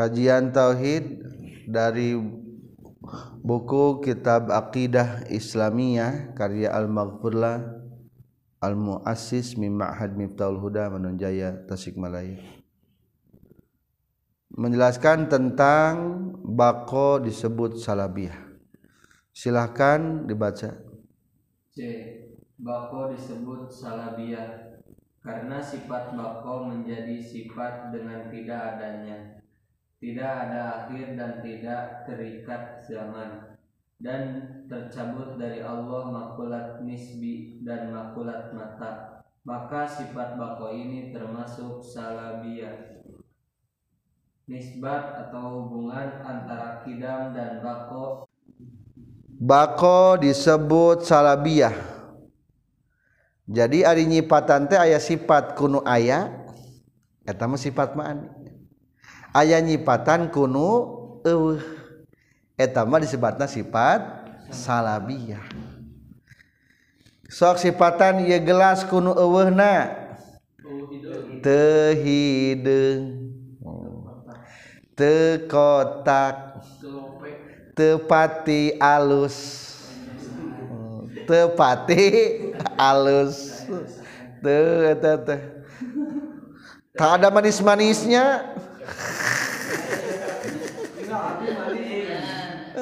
kajian tauhid dari buku kitab Aqidah Islamiyah karya Al-Maghfurlah Al-Muassis min Ma'had Miftahul Huda Manunjaya Tasikmalaya. Menjelaskan tentang bako disebut salabiyah. Silahkan dibaca. C. Bako disebut salabiyah karena sifat bako menjadi sifat dengan tidak adanya tidak ada akhir dan tidak terikat zaman. Dan tercabut dari Allah makulat nisbi dan makulat mata. Maka sifat bako ini termasuk salabiyah. Nisbat atau hubungan antara kidam dan bako. Bako disebut salabiyah. Jadi ari nyipatan teh aya sifat kuno aya eta mah sifat ma'ani aya nyipatan kuno eueuh. Eta mah disebutna sifat salabiyah. Sok sifatan ieu gelas kuno eueuhna. Teu hideung teu kotak teu pati alus. Tepati alus. Tuh tuh tuh tak ada manis-manisnya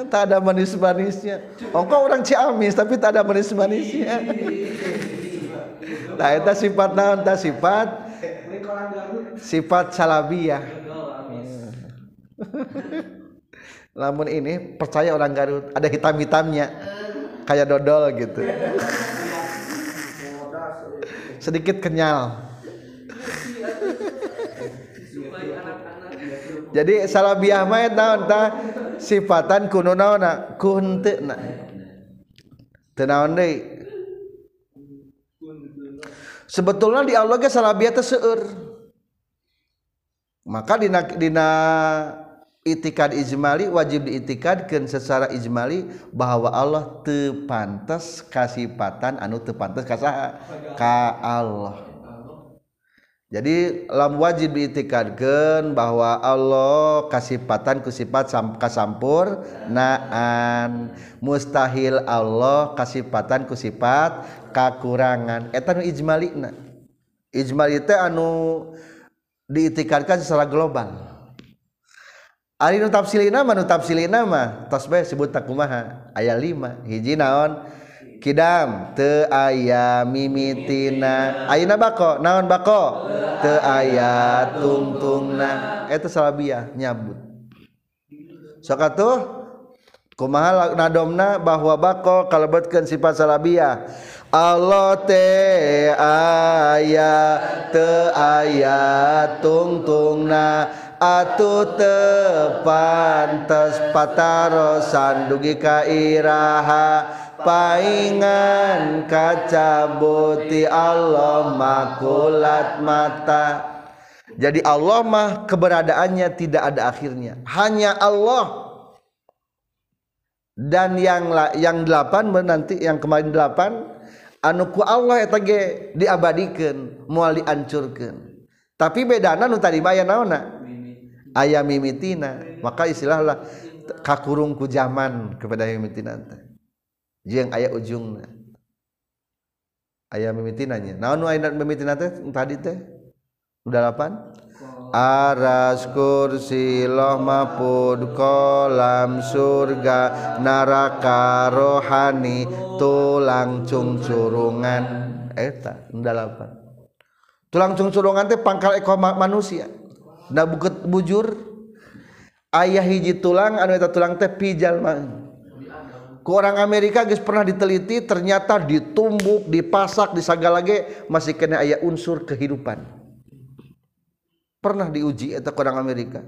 tak ada manis-manisnya. Engkau orang Ciamis tapi tak ada manis-manisnya. Nah itu sifat naon tak sifat sifat salabiyah. Namun ini percaya orang Garut ada hitam-hitamnya. Kayak dodol gitu. Sedikit kenyal. Jadi salabiyah mah naon tah sifatan kuno naona kunte na? Tenaon deh? Sebetulnya di Allah ge salabiata seueur. Maka dina dina itikad ijmali wajib diitikadkan secara ijmali bahwa Allah tepantes kasifatan anu tepantas kasaha? Ka Allah. jadi lam wajib diitikadkan bahwa Allah kasipatan kusifat kasampur naan mustahil Allah kasipatan kusifat kakurangan. Eta nu ijmalina ijmali teh anu diitikadkan secara global. Ari nu tafsilina mah nu tafsilina mah tos bae sebut takumaha. Aya 5 hiji naon? Kidam teu aya mimitina ayeuna bako naon bako? Teu aya tungtungna eta salabiyah nyabut. Sok atuh? Kumaha nadomna bahwa bako kalebetkeun sifat salabiyah Allah te aya teu aya tungtungna atuh tepantes patarosan dugi ka iraha paingan kacabuti Allah makulat mata. Jadi Allah mah keberadaannya tidak ada akhirnya. Hanya Allah. Dan yang yang delapan nanti yang kemarin delapan anuku Allah eta ge diabadikeun moal diancurkeun tapi bedana nu tadi mah aya naonna aya mimitina. Maka istilahlah kakurung ku zaman kepada mimitina teh. jeung aya ujungna aya mimitinanya naon nu aya mimitina teh? Tadi teh? Udah dalapan aras kursi loh mapud kolam surga neraka rohani tulang cungcurungan. Eh, eta dalapan tulang cungcurungan teh pangkal ekor manusia. Nah buket bujur. Ayah hiji tulang anu eta tulang teh pijalma ku orang Amerika guys pernah diteliti ternyata ditumbuk dipasak disagalage masih kena ayah unsur kehidupan. Pernah diuji eta orang Amerika?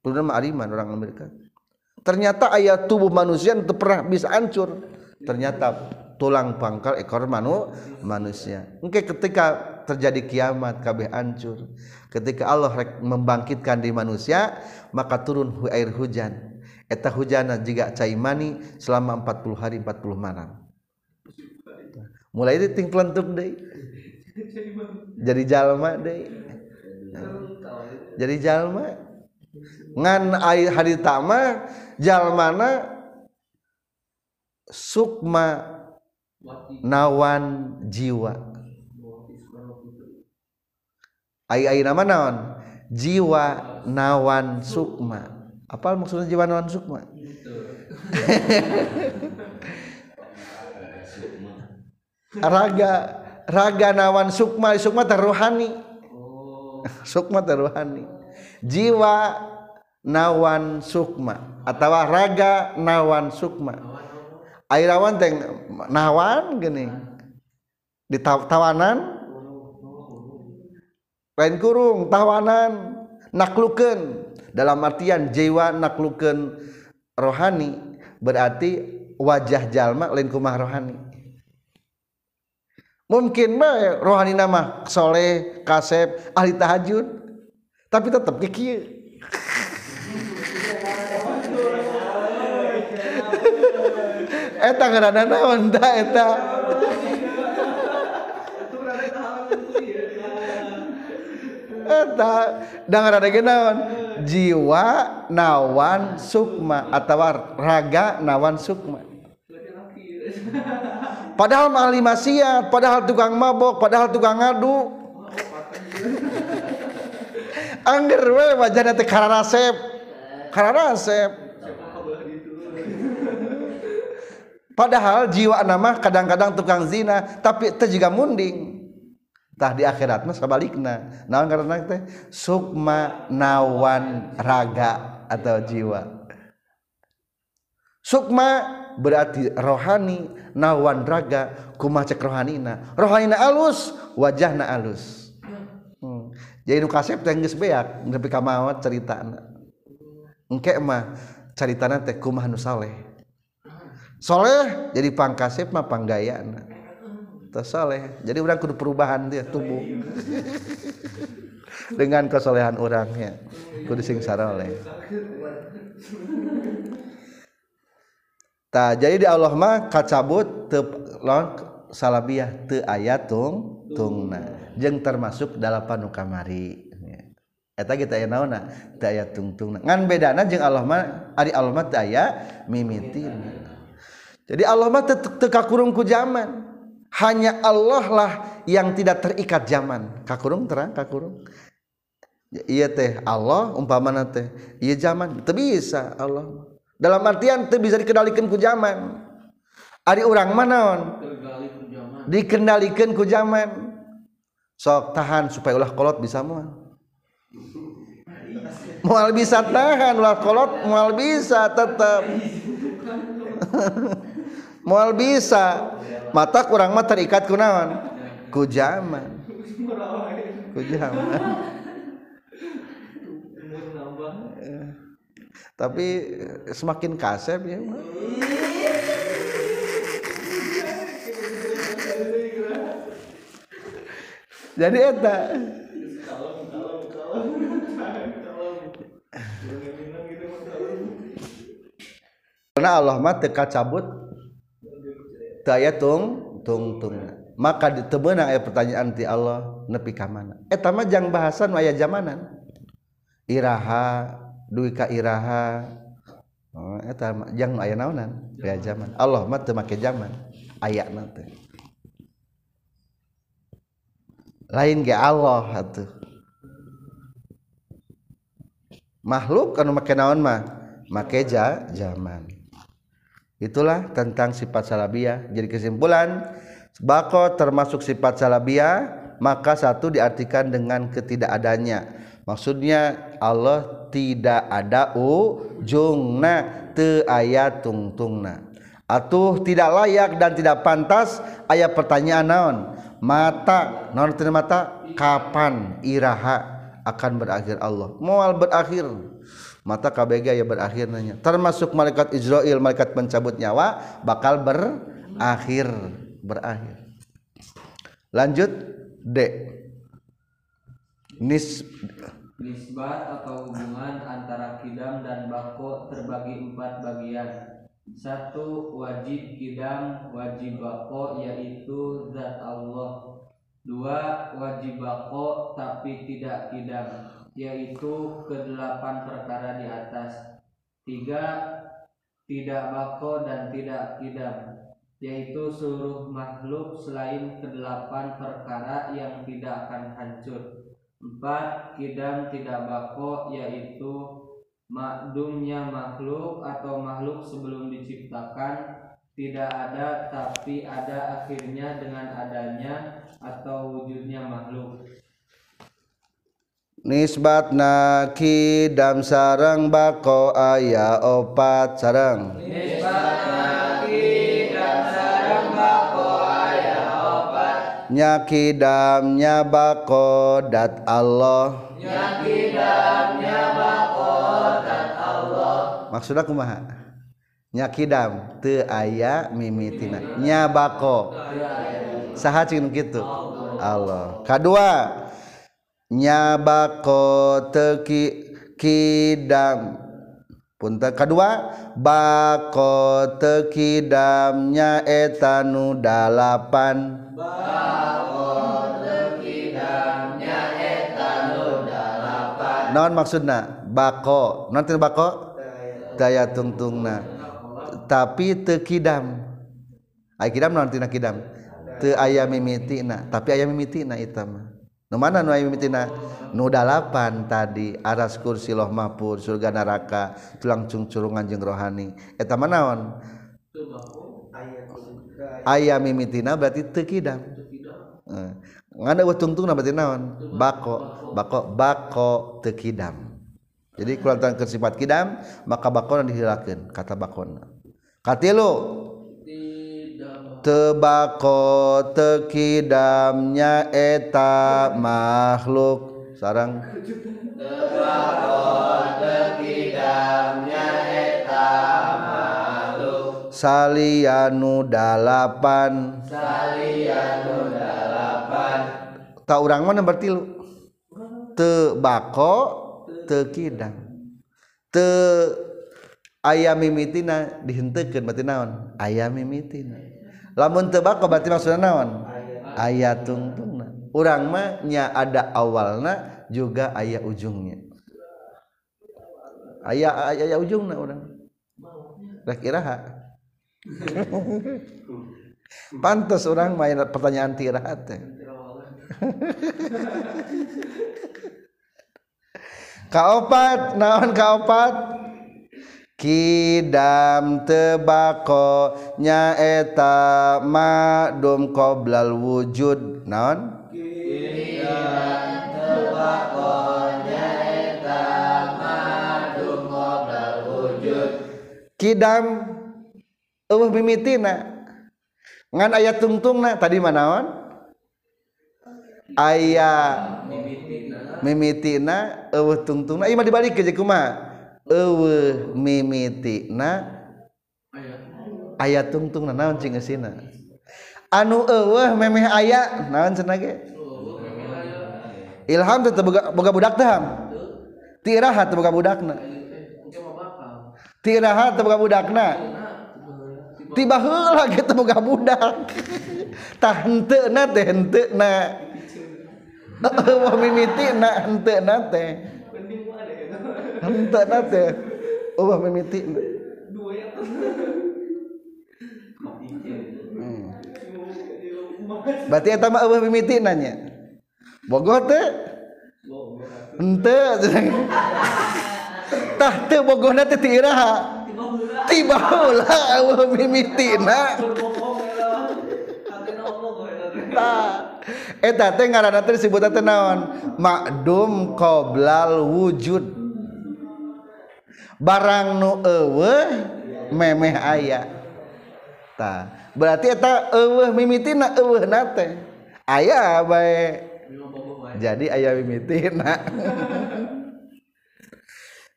Dulu mah ariman orang Amerika. Ternyata ayah tubuh manusia itu pernah bisa hancur. Ternyata tulang pangkal ekor manu manusia. Oke ketika terjadi kiamat kabeh hancur. Ketika Allah membangkitkan di manusia maka turun air hujan eta hujana juga caimani selama 40 hari 40 malam. Mulai itu ting deh. Jadi jalma deh. Jadi jalma. Ngan air hari tama jalmana sukma nawan jiwa. Ai ai nama naon? Jiwa nawan sukma. Apa maksudnya jiwa nawan sukma? Raga raga nawan sukma sukma terrohani sukma terrohani jiwa nawan sukma atau raga nawan sukma. Airawan teng nawan gini. Di tawanan. Lain kurung tawanan nakluken dalam artian jiwa nakluken rohani berarti wajah jalma lain kumah rohani? Mungkin bae rohani nama soleh kasep ahli tahajud tapi tetap kieu. Eta ngaranana naon da eta. Naon? Jiwa nawan sukma atau raga nawan sukma. Padahal ahli maksiat padahal tukang mabok padahal tukang ngadu. Angger we wajahna teh kararasep kararasep padahal jiwa nama kadang-kadang tukang zina tapi teh juga munding tah di akhirat mah sabalikna. Naon karena teh? Sukma nawan raga atau jiwa. Sukma berarti rohani nawan raga kumah cek rohanina? Rohanina alus wajahna alus. Hmm. jadi nu kasep teh geus beak nepi ka maot caritana engke mah caritana teh kumah nu saleh? Soleh jadi pangkasep mah panggayana teu soleh. Jadi orang kudu perubahan dia tubuh dengan kesolehan orangnya kudu sing saroleh. Tak jadi di Allah mah kacabut te lawan salabiah te ayat tung tungna. Jeung termasuk dalapan nu kamari eta kita aya naonna teu aya tungtungna ngan bedana jeung Allah mah ari Allah mah teu aya jadi Allah mah teu kakurung ku zaman hanya Allah lah yang tidak terikat zaman. Kakurung terang kakurung. Iya teh Allah umpamana teh. Iya zaman teu bisa Allah. Dalam artian teu bisa dikendalikan ku zaman. Ari urang mah naon? Dikendalikan ku zaman. Sok tahan supaya ulah kolot bisa moal moal bisa tahan ulah kolot moal bisa tetap moal bisa. Mata kurang mah terikat ku naon? Ku zaman ku zaman tapi semakin kasep ya jadi eta. Karena Allah mah teka cabut daya tung tung tung. Maka ditemenang aya pertanyaan ti Allah nepi ka mana? Eta mah jang bahasan aya zamanan. Iraha duwi ka iraha. Oh, eta jang aya naonan? Aya zaman. Allah mah teu make zaman. Ayatna teh lain ge Allah atuh makhluk anu make naon mah? Make ja zaman itulah tentang sifat salabiyah. Jadi kesimpulan bako termasuk sifat salabiyah maka satu diartikan dengan ketidakadanya. Maksudnya Allah tidak ada ujungna te ayat tungtungna atuh tidak layak dan tidak pantas ayat pertanyaan naon? Mata naon mata? Kapan iraha akan berakhir Allah? Mual berakhir mata KBG ya berakhir nanya. Termasuk malaikat Israel malaikat pencabut nyawa bakal berakhir. Berakhir. Lanjut D. Nis nisbat atau hubungan antara kidam dan bako terbagi empat bagian. Satu wajib kidam wajib bako yaitu zat Allah. Dua wajib bako tapi tidak kidam yaitu kedelapan perkara di atas. Tiga tidak bako dan tidak kidam yaitu seluruh makhluk selain kedelapan perkara yang tidak akan hancur. Empat kidam tidak bako yaitu makdumnya makhluk atau makhluk sebelum diciptakan tidak ada tapi ada akhirnya dengan adanya atau wujudnya makhluk nisbat na kidam sarang bako aya opat sarang. Nisbat na kidam sarang bako aya opat nyakidamnya bako dat Allah. Nyakidamnya bako dat Allah maksudnya kumaha? Nyakidam te aya mimitina. Nyabako saha cing kitu Allah. Kedua nyabako teki kidam. Punten. Kedua bako tekidamnya etanu dalapan. Bako tekidamnya etanu dalapan. Non maksudna bako. Nanti bako? Daya tungtungna. Tapi tekidam ay kidam non tina kidam? Te ayam mimitina tapi ayam mimitina itama nu mana nu mimitina? nu dalapan tadi aras kursi loh mahpur surga neraka tulang cungcurungan jeung rohani. Eta manaon aya mimitina berarti tekidam. kidam ngana tungtung berarti naon? Bako. Bako bako tekidam. jadi kulantan sifat kidam maka bakona dihilakeun kata bakona. Katilu! Tebako tekidamnya eta makhluk. Sarang. Salianu dalapan. Tak urang mana berarti lu tebako tekidam. Te ayam mimitina dihenteukeun berarti naon? Ayam mimitina lamun tebak oh, berarti maksudnya naon? Ayat. Tungtungna urang mah nya ada awalna juga ayat ujungnya. Ayat ayat ujungna urang. Rek iraha pantas orang main pertanyaan tiraha teh. Kaopat naon kaopat? Kidam tebako nyaeta madum qoblal wujud naon? Kidam tebako nyaeta madum qoblal wujud. Kidam eueuh mimitina ngan aya tungtungna tadi manaon aya mimitina. Eueuh tungtungna. Ieu mah dibalik ke kumaha? ewe mimiti na ayat. Tungtung na naon cing esina anu ewe memeh ayat naon cenah ge? Ilham teh boga budak teh ham. Ti iraha boga budakna. Ti iraha teh boga budakna. Ti baheula ge teh boga budak. Tah henteuna teh henteuna ewe mimiti na henteuna teh. Henteu na teh. Ulah mimiti. Berarti eta mah eueuh mimiti nanya. Bogoh teh? Henteu. Tah teu bogohna teh ti iraha. Tiba heula eueuh mimitina. Tah eta teh ngaranna teh disebutna teh naon? Ma'dum qoblal wujud. barang nu ewe memeh ayah ta berarti eta ewe mimitina ewe nate ayah bae. Jadi ayah mimitina.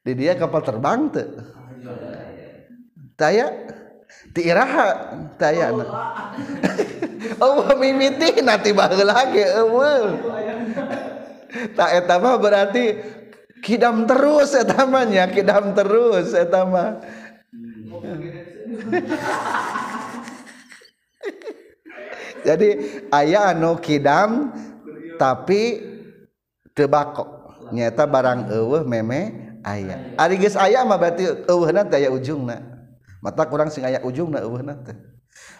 Di dia kapal terbang tuh taya tiiraha taya na ewe mimitina tiba lagi ewe tak eta mah berarti kidam terus etamanya kidam terus etama jadi ayah anu kidam tapi tebako. Nyata barang eueuh meme ayah ari geus aya mah berarti eueuhna teh aya ujungna. Mata kurang sing aya ujungna eueuhna teh.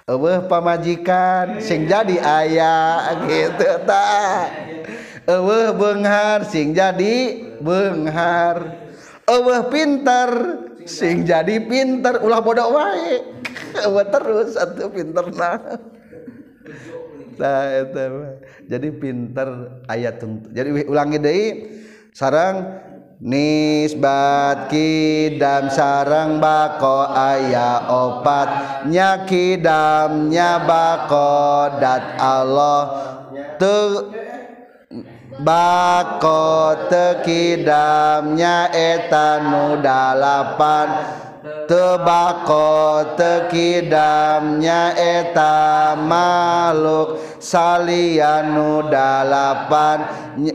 Eueuh pamajikan sing jadi ayah gitu tah. Eueuh beunghar sing jadi beunghar eueuh pinter sing jadi pinter. Ulah bodoh wae. Eueuh terus atuh pinterna. Nah, eta mah. Jadi pinter ayat. Jadi ulangi deui. Sarang nisbat kidam sarang bako aya opat. Nya kidam nya bako dat Allah. Tu bako tekidamnya etanu dalapan. Tebako tekidamnya eta makhluk salianu dalapan.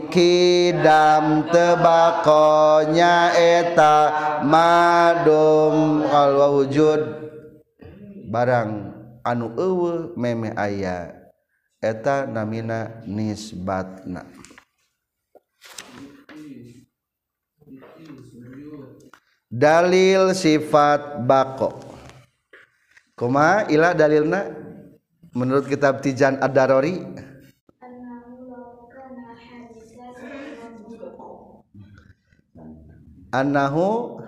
Kidam tebakonya eta madum. Kalau wujud. Barang anu ewe meme ayah eta namina nisbatna. Dalil sifat bako. Kuma ila dalilna? Menurut kitab Tijan Ad-Darori? Annahu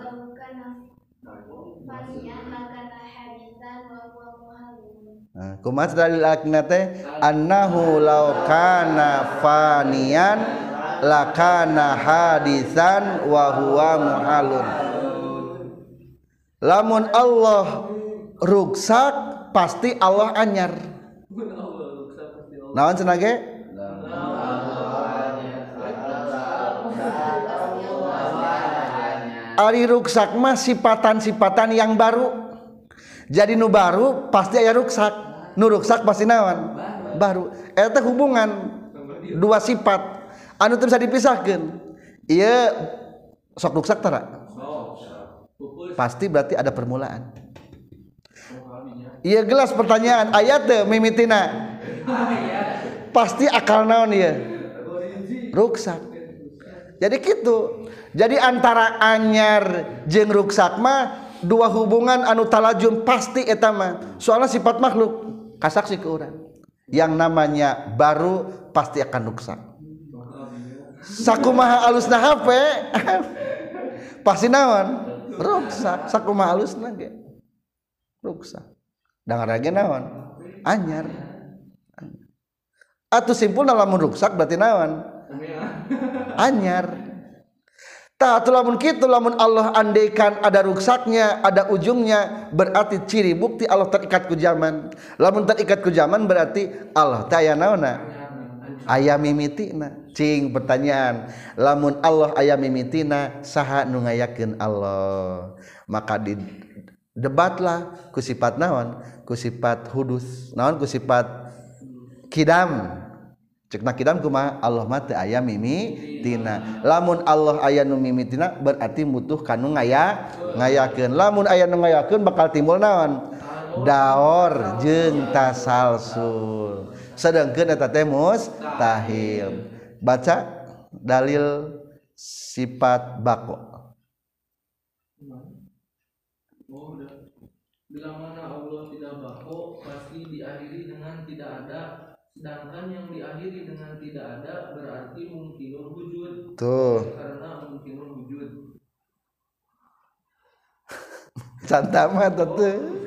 Nah, kumas dalil akna teh annahu law kana fanian lakana hadisan wa huwa muhalun lamun Allah ruksak pasti Allah anyar. Naon senage Ari ruksak mah sifatan-sifatan yang baru. Jadi nu baru pasti aya ruksak. Nu ruksak pasti naon? Baru. Eta hubungan dua sifat. Anu bisa dipisahkan iya sok ruksak tara. Pasti berarti ada permulaan. Iya gelas pertanyaan. Ayat deh mimitina. Pasti akal naon ya ruksak. Jadi gitu. Jadi antara anyar jeng ruksak mah dua hubungan anu talajum pasti etama soalnya sifat makhluk. Kasaksi ke orang yang namanya baru pasti akan ruksak. Sakumaha alusna HP pasti naon ruksak sakumaha alusna ge. Ruksak dengar lagi naon? Anyar. Atau simpul dalam ruksak berarti naon? Anyar. Tak lamun kitu lamun Allah andaikan ada ruksaknya ada ujungnya berarti ciri bukti Allah terikat ku zaman. Lamun terikat ku zaman berarti Allah teh aya ayam mimitina cing pertanyaan. Lamun Allah ayam mimitina saha nu ngayakeun Allah. Maka di debatlah ku sifat naon? Ku sifat hudus. Naon ku sifat kidam? Cekna kidam kumaha Allah mah teu aya mimitina lamun Allah aya nu mimitina berarti mutuh kanu ngaya ngayakeun lamun aya nu ngayakeun bakal timbul naon? Daor jeung tasalsul. Sedangkeun eta teh mustahil. Baca dalil sifat bako. Bila mana Allah tidak bako pasti diakhiri dengan tidak ada. Sedangkan yang diakhiri dengan tidak ada berarti mungkinul wujud. Tuh. Karena mungkinul wujud. Cantama tuh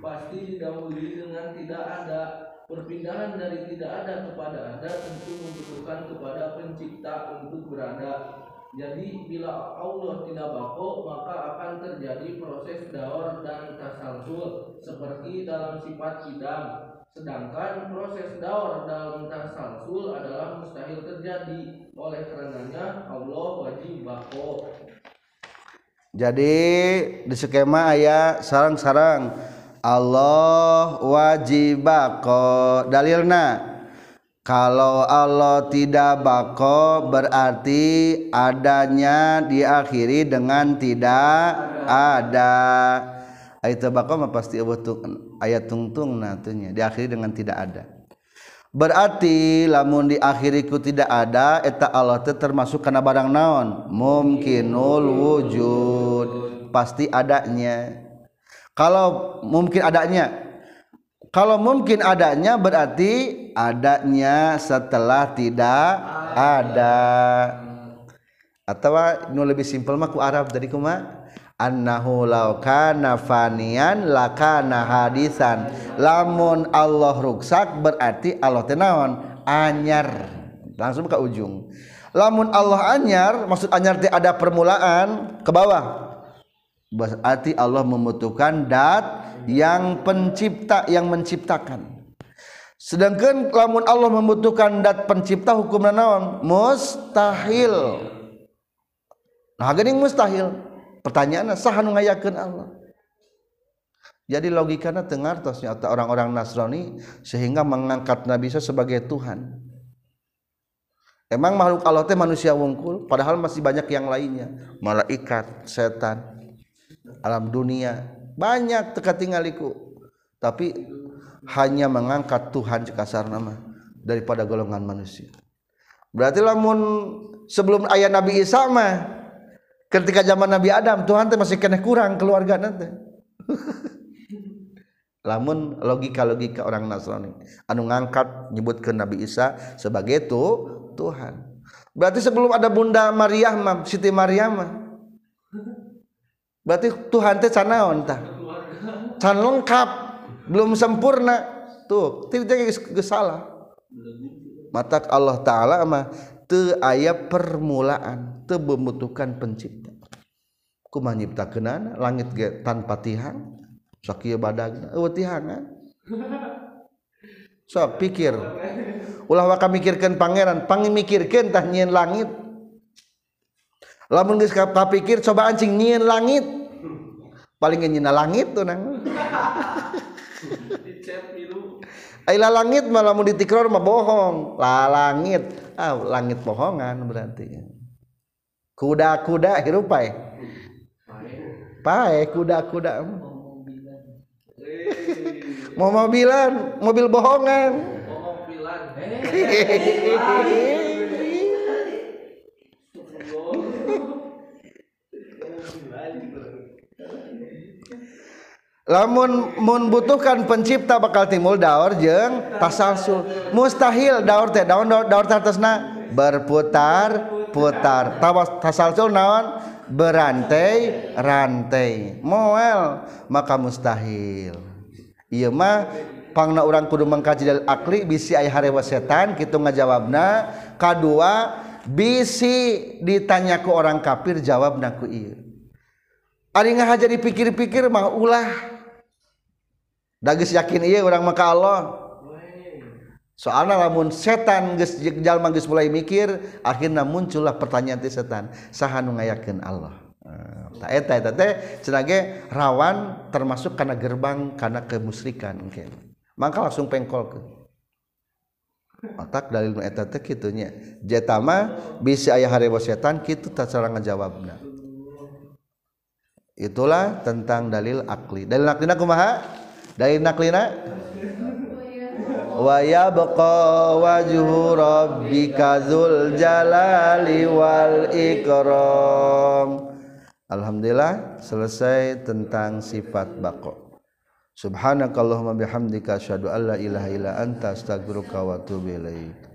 pasti didahului dengan tidak ada perpindahan dari tidak ada kepada ada tentu membutuhkan kepada pencipta untuk berada. Jadi bila Allah tidak bako maka akan terjadi proses daur dan tasalsul seperti dalam sifat kidam sedangkan proses daur dalam tasalsul adalah mustahil terjadi. Oleh karenanya Allah wajib bako jadi di skema aya sarang-sarang Allah wajib bako dalilna. Kalau Allah tidak bako berarti adanya diakhiri dengan tidak ada. Itu bako mah pasti ayat tungtung natunya diakhiri dengan tidak ada. Berarti lamun diakhiriku tidak ada eta Allah teh termasuk karena barang naon? Mungkinul wujud. Pasti adanya kalau mungkin adanya. Kalau mungkin adanya berarti adanya setelah tidak ada. Atau nu lebih simpel mah ku Arab dari kuma annahu law kana fanian lakana hadisan. Lamun Allah ruksak berarti Allah teh naon? Anyar. Langsung ke ujung. Lamun Allah anyar maksud anyar ada permulaan ke bawah berarti Allah membutuhkan dat yang pencipta yang menciptakan. Sedangkan lamun Allah membutuhkan dat pencipta hukumnya naon? Mustahil. Nah geuning mustahil. Pertanyaan sah nu ngayakeun Allah? Jadi logikanya tengartosnya atau orang-orang Nasrani sehingga mengangkat Nabi Isa sebagai Tuhan. Emang makhluk Allah teh manusia wungkul padahal masih banyak yang lainnya. Malaikat setan alam dunia. Banyak teka tinggaliku tapi hanya mengangkat Tuhan kasar nama daripada golongan manusia. Berarti lamun sebelum ayat Nabi Isa mah ketika zaman Nabi Adam Tuhan teh masih kena kurang keluarga nanti lamun logika-logika orang Nasrani anu ngangkat nyebut ke Nabi Isa sebagai itu Tuhan. Berarti sebelum ada Bunda Maryam Siti Maryam berarti Tuhan teh canaon tah? Can lengkap belum sempurna. Tuh tidak salah. Mata Allah Ta'ala mah te ayat permulaan te membutuhkan pencipta. Kumaha nyiptakeunana? Langit ge tanpa tihang sok ieu badagna. Eueuh tihangan sok pikir. Ulah waka mikirkeun pangeran pangimikirkeun tah nyieun langit. Lamun geus kapikir coba ancing nyieun langit paling nyina langit tuh nang Aila langit malah mau ditikror mah bohong lah langit ah langit bohongan berarti kuda-kuda hirupai pae kuda-kuda mau mobilan mobil bohongan mobilan lamun membutuhkan pencipta bakal timbul daur jeng tasalsul mustahil daur teh daun daur, daur tartesna berputar putar. Tawas tasalsul naon? Berantai rantai. Moel maka mustahil. Iya mah pangna urang kudu mengkaji dalil akli bisi aya harewa setan kitu ngajawabna. Kadua bisi ditanya ku orang kafir jawabna ku ieu. Ari ngahaja dipikir-pikir mah ulah. Dagis yakin iya orang maka Allah. Soalnya lamun setan geus jalma geus mulai mikir akhirnya muncullah pertanyaan ti setan saha nu ngayakeun Allah? Tak eta eta teh rawan termasuk karena gerbang karena kemusyrikan mungkin maka langsung pengkol ke. Otak dalil nu eta teh kitu nya. Jetama bisa aya harewa setan kitu tak cara ngajawabna itulah tentang dalil akli. Dalil aklina kumaha dari naklina? Wa yabqa wajhu rabbika dzul jalali wal ikram. Alhamdulillah selesai tentang sifat bako. Subhanakallahumma bihamdika asyhadu an la ilaha illa anta astaghfiruka wa atubu ilaik.